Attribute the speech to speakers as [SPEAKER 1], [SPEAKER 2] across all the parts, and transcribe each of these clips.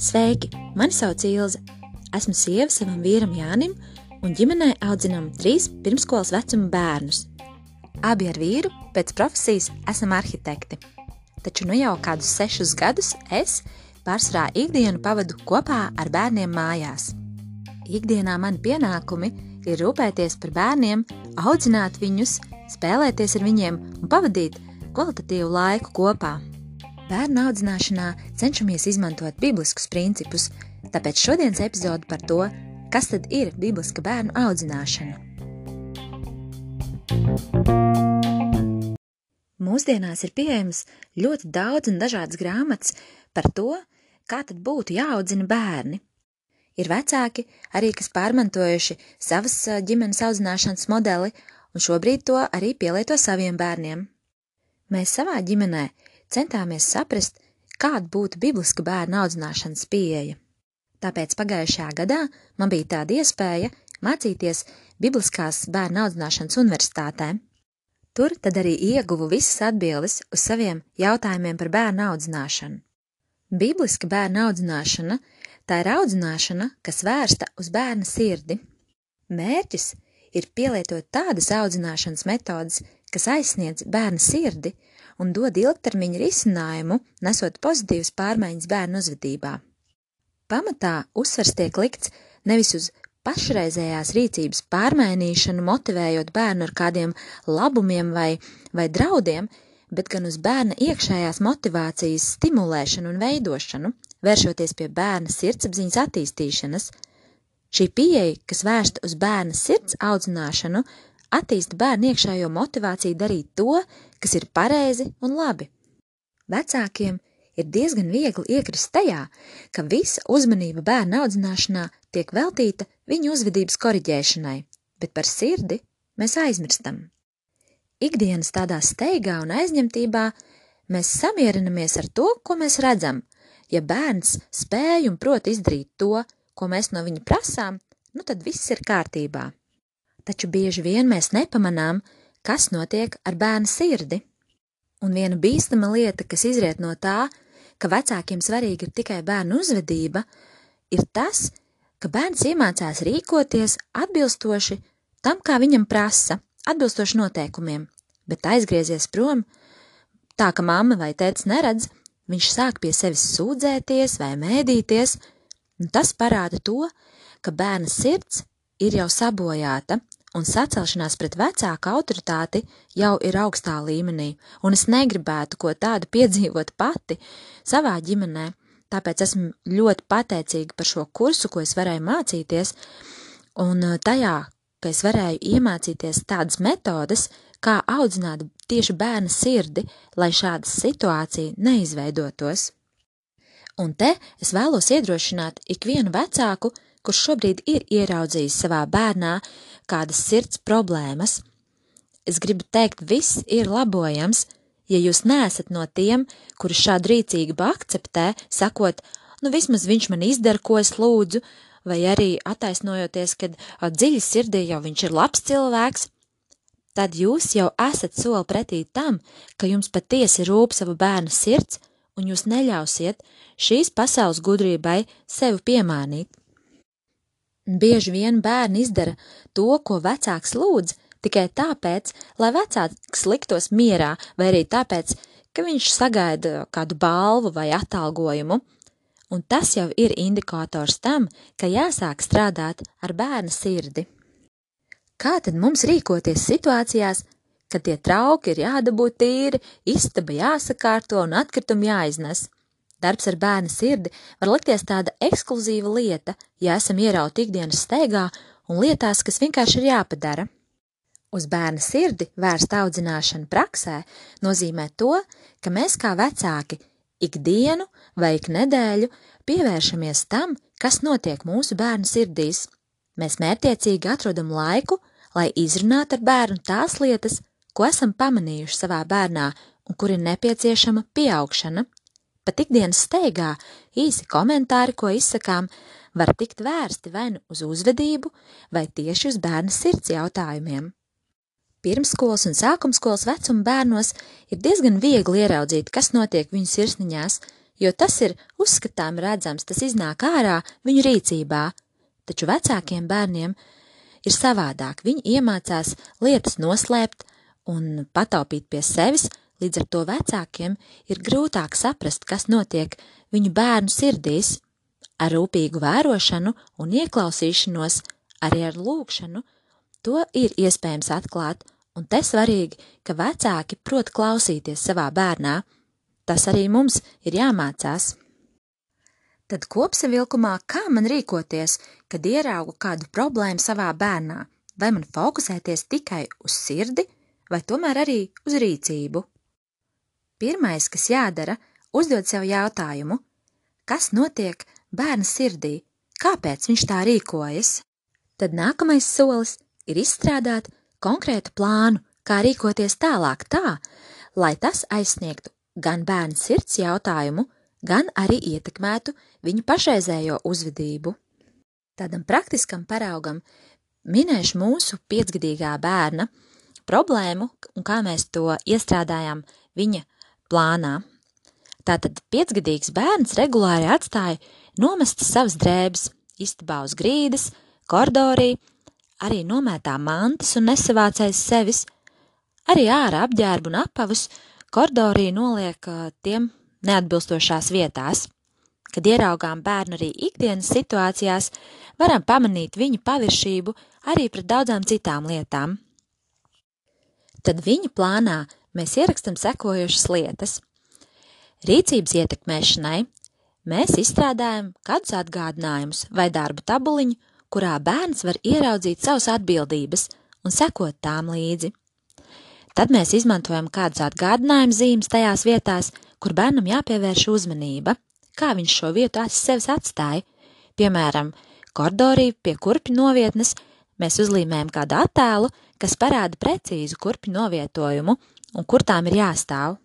[SPEAKER 1] Sveiki! Mani sauc Ilze. Esmu sieva savam vīram Jānim, un ģimenē audzinām trīs pirmskolas vecuma bērnus. Abi ar vīru pēc profesijas esam arhitekti. Taču nu jau kādus sešus gadus es pārsvarā ikdienu pavadu kopā ar bērniem mājās. Ikdienā mani pienākumi ir rūpēties par bērniem, audzināt viņus, spēlēties ar viņiem un pavadīt kvalitatīvu laiku kopā. Bērnu audzināšanā cenšamies izmantot bibliskus principus, tāpēc šodienas epizode par to, kas tad ir bibliska bērnu audzināšana. Mūsdienās ir pieejamas ļoti daudz un dažādas grāmatas par to, kā tad būtu jāaudzina bērni. Ir vecāki, arī kas pārmantojuši savas ģimenes audzināšanas modeli, un šobrīd to arī pielieto saviem bērniem. Mēs savā ģimenē centāmies saprast, kāda būtu bibliska bērna audzināšanas pieeja. Tāpēc pagājušajā gadā man bija tāda iespēja mācīties Bibliskās bērna audzināšanas universitātē. Tur tad arī ieguvu visas atbildes uz saviem jautājumiem par bērnu audzināšanu. Bibliska bērna audzināšana Tā ir audzināšana, kas vērsta uz bērna sirdi. Mērķis ir pielietot tādas audzināšanas metodas, kas aizsniedz bērna sirdi un dod ilgtermiņa risinājumu, nesot pozitīvas pārmaiņas bērnu uzvedībā. Pamatā uzsvers tiek likts nevis uz pašreizējās rīcības pārmainīšanu, motivējot bērnu ar kādiem labumiem vai, vai draudiem, bet gan uz bērna iekšējās motivācijas stimulēšanu un veidošanu, vēršoties pie bērna sirdsapziņas attīstīšanas. Šī pieeja, kas vērsta uz bērna sirds audzināšanu, attīsta bērnu iekšējo motivāciju darīt to, kas ir pareizi un labi. Vecākiem ir diezgan viegli iekrist tajā, ka visa uzmanība bērna audzināšanā tiek veltīta viņu uzvedības koriģēšanai, bet par sirdi mēs aizmirstam. Ikdienas tādā steigā un aizņemtībā mēs samierinamies ar to, ko mēs redzam, Ja bērns spēj un prot izdarīt to, ko mēs no viņa prasām, nu tad viss ir kārtībā. Taču bieži vien mēs nepamanām, kas notiek ar bērna sirdi. Un viena bīstama lieta, kas izriet no tā, ka vecākiem svarīga ir tikai bērnu uzvedība, ir tas, ka bērns iemācās rīkoties atbilstoši tam, kā viņam prasa, atbilstoši noteikumiem, bet aizgriezies prom, tā ka mamma vai tēvs neredz, viņš sāk pie sevis sūdzēties vai mēdīties, un tas parāda to, ka bērna sirds ir jau sabojāta, un sacelšanās pret vecāku autoritāti jau ir augstā līmenī, un es negribētu ko tādu piedzīvot pati savā ģimenē, tāpēc esmu ļoti pateicīga par šo kursu, ko es varēju mācīties, un uh, tajā, ka es varēju iemācīties tādas metodes, kā audzināt tieši bērna sirdi, lai šāda situācija neizveidotos. Un te es vēlos iedrošināt ikvienu vecāku, kurš šobrīd ir ieraudzījis savā bērnā kādas sirds problēmas. Es gribu teikt, viss ir labojams, ja jūs neesat no tiem, kuri šādu rīcību akceptē, sakot, nu vismaz viņš man izdara, ko es lūdzu, vai arī attaisnojoties, ka dziļi sirdī jau viņš ir labs cilvēks, tad jūs jau esat soli pretī tam, ka jums patiesi rūp sava bērna sirds, un jūs neļausiet šīs pasaules gudrībai sevi piemānīt. Bieži vien bērni izdara to, ko vecāks lūdz, tikai tāpēc, lai vecāks liktos mierā, vai arī tāpēc, ka viņš sagaida kādu balvu vai atalgojumu, un tas jau ir indikators tam, ka jāsāk strādāt ar bērna sirdi. Kā tad mums rīkoties situācijās, kad tie trauki ir jādabū tīri, istaba jāsakārto un atkritumi jāiznes? Darbs ar bērnu sirdi var likties tāda ekskluzīva lieta, ja esam ierauti ikdienas steigā un lietās, kas vienkārši ir jāpadara. Uz bērna sirdi vērsta audzināšana praksē nozīmē to, ka mēs kā vecāki ikdienu vai ik nedēļu pievēršamies tam, kas notiek mūsu bērnu sirdīs. Mēs mērtiecīgi atrodam laiku, lai izrunātu ar bērnu tās lietas, ko esam pamanījuši savā bērnā un kur ir nepieciešama pieaugšana. Pat ikdienas steigā īsi komentāri, ko izsakām, var tikt vērsti vai nu uz uzvedību, vai tieši uz bērna sirds jautājumiem. Pirmskolas un sākumskolas vecuma bērnos ir diezgan viegli ieraudzīt, kas notiek viņu sirsniņās, jo tas ir uzskatām redzams, tas iznāk ārā viņu rīcībā, taču vecākiem bērniem ir savādāk. Viņi iemācās lietas noslēpt un pataupīt pie sevis, līdz ar to vecākiem ir grūtāk saprast, kas notiek viņu bērnu sirdīs. Ar rūpīgu vērošanu un ieklausīšanos, arī ar lūgšanu, to ir iespējams atklāt, un te svarīgi, ka vecāki prot klausīties savā bērnā. Tas arī mums ir jāmācās. Tad kopsavilkumā, kā man rīkoties, kad ieraugu kādu problēmu savā bērnā, vai man fokusēties tikai uz sirdi, vai tomēr arī uz rīcību? Pirmais, kas jādara, uzdod sev jautājumu, kas notiek bērna sirdī, kāpēc viņš tā rīkojas? Tad nākamais solis ir izstrādāt konkrētu plānu, kā rīkoties tālāk tā, lai tas aizsniegtu gan bērna sirds jautājumu, gan arī ietekmētu viņu pašreizējo uzvedību. Tādam praktiskam paraugam minēšu mūsu piecgadīgā bērna problēmu un kā mēs to iestrādājām viņa plānā. Tātad piecgadīgs bērns regulāri atstāja nomestas savas drēbes istabā uz grīdas, koridorī, arī nomētā mantas un nesavācējis sevis, arī ārā apģērbu un apavus koridorī noliek tiem neatbilstošās vietās. Kad ieraugām bērnu arī ikdienas situācijās, varam pamanīt viņa paviršību arī pret daudzām citām lietām. Tad viņa plānā mēs ierakstam sekojošas lietas. Rīcības ietekmēšanai mēs izstrādājam kādus atgādinājumus vai darbu tabuliņu, kurā bērns var ieraudzīt savas atbildības un sekot tām līdzi. Tad mēs izmantojam kādus atgādinājumu zīmes tajās vietās, kur bērnam jāpievērš uzmanība, kā viņš šo vietu aiz sevis atstāja. Piemēram, koridorī pie kurpju novietnes mēs uzlīmējam kādu attēlu, kas parāda precīzu kurpju novietojumu un kur tām ir jāstāv.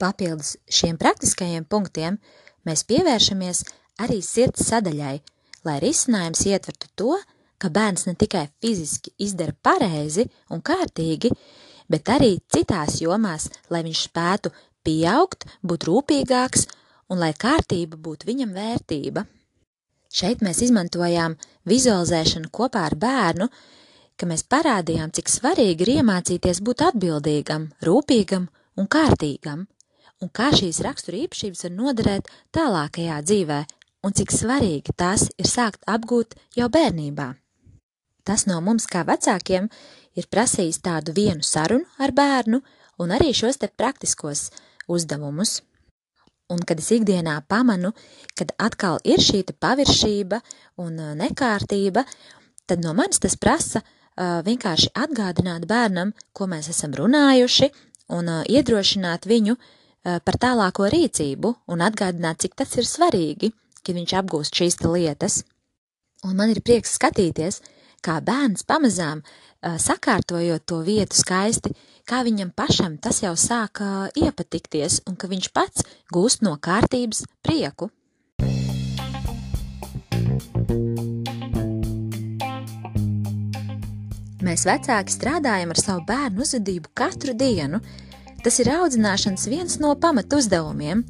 [SPEAKER 1] Papildus šiem praktiskajiem punktiem mēs pievēršamies arī sirds sadaļai, lai risinājums ietvertu to, ka bērns ne tikai fiziski izdara pareizi un kārtīgi, bet arī citās jomās, lai viņš spētu pieaugt, būt rūpīgāks un lai kārtība būtu viņam vērtība. Šeit mēs izmantojām vizualizēšanu kopā ar bērnu, ka mēs parādījām, cik svarīgi ir iemācīties būt atbildīgam, rūpīgam un kārtīgam, un kā šīs rakstura īpašības var noderēt tālākajā dzīvē, un cik svarīgi tās ir sākt apgūt jau bērnībā. Tas no mums kā vecākiem ir prasījis tādu vienu sarunu ar bērnu un arī šos te praktiskos uzdevumus. Un kad es ikdienā pamanu, kad atkal ir šī paviršība un nekārtība, tad no manis tas prasa vienkārši atgādināt bērnam, ko mēs esam runājuši, un iedrošināt viņu par tālāko rīcību un atgādināt, cik tas ir svarīgi, kad viņš apgūst šīs lietas. Un man ir prieks skatīties, kā bērns pamazām sakārtojot to vietu skaisti, kā viņam pašam tas jau sāka iepatikties un ka viņš pats gūst no kārtības prieku. Mēs vecāki strādājam ar savu bērnu uzvedību katru dienu. Tas ir audzināšanas viens no pamatu uzdevumiem.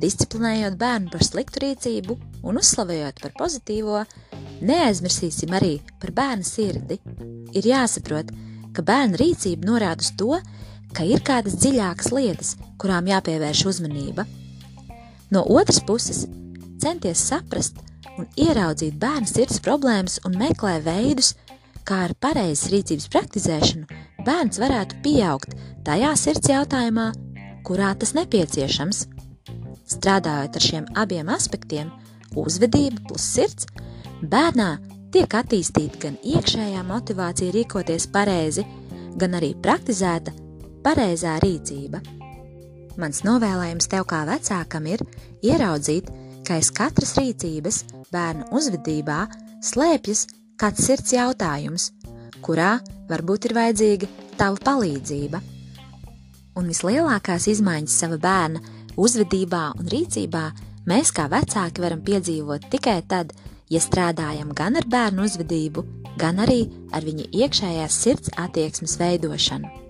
[SPEAKER 1] Disciplinējot bērnu par sliktu rīcību un uzslavējot par pozitīvo, neaizmirsīsim arī par bērnu sirdi. Ir jāsaprot, ka bērna rīcība norāda uz to, ka ir kādas dziļākas lietas, kurām jāpievērš uzmanība. No otras puses, centies saprast un ieraudzīt bērna sirds problēmas un meklē veidus, kā ar pareizas rīcības praktizēšanu bērns varētu pieaugt tajā sirds jautājumā, kurā tas nepieciešams. Strādājot ar šiem abiem aspektiem, uzvedība plus sirds, bērnā tiek attīstīta gan iekšējā motivācija rīkoties pareizi, gan arī praktizēta pareizā rīcība. Mans novēlējums tev kā vecākam ir ieraudzīt, ka aiz katras rīcības bērnu uzvedībā slēpjas kāds sirds jautājums, kurā varbūt ir vajadzīga tava palīdzība. Un vislielākās izmaiņas sava bērna uzvedībā un rīcībā mēs kā vecāki varam piedzīvot tikai tad, ja strādājam gan ar bērnu uzvedību, gan arī ar viņa iekšējās sirds attieksmes veidošanu.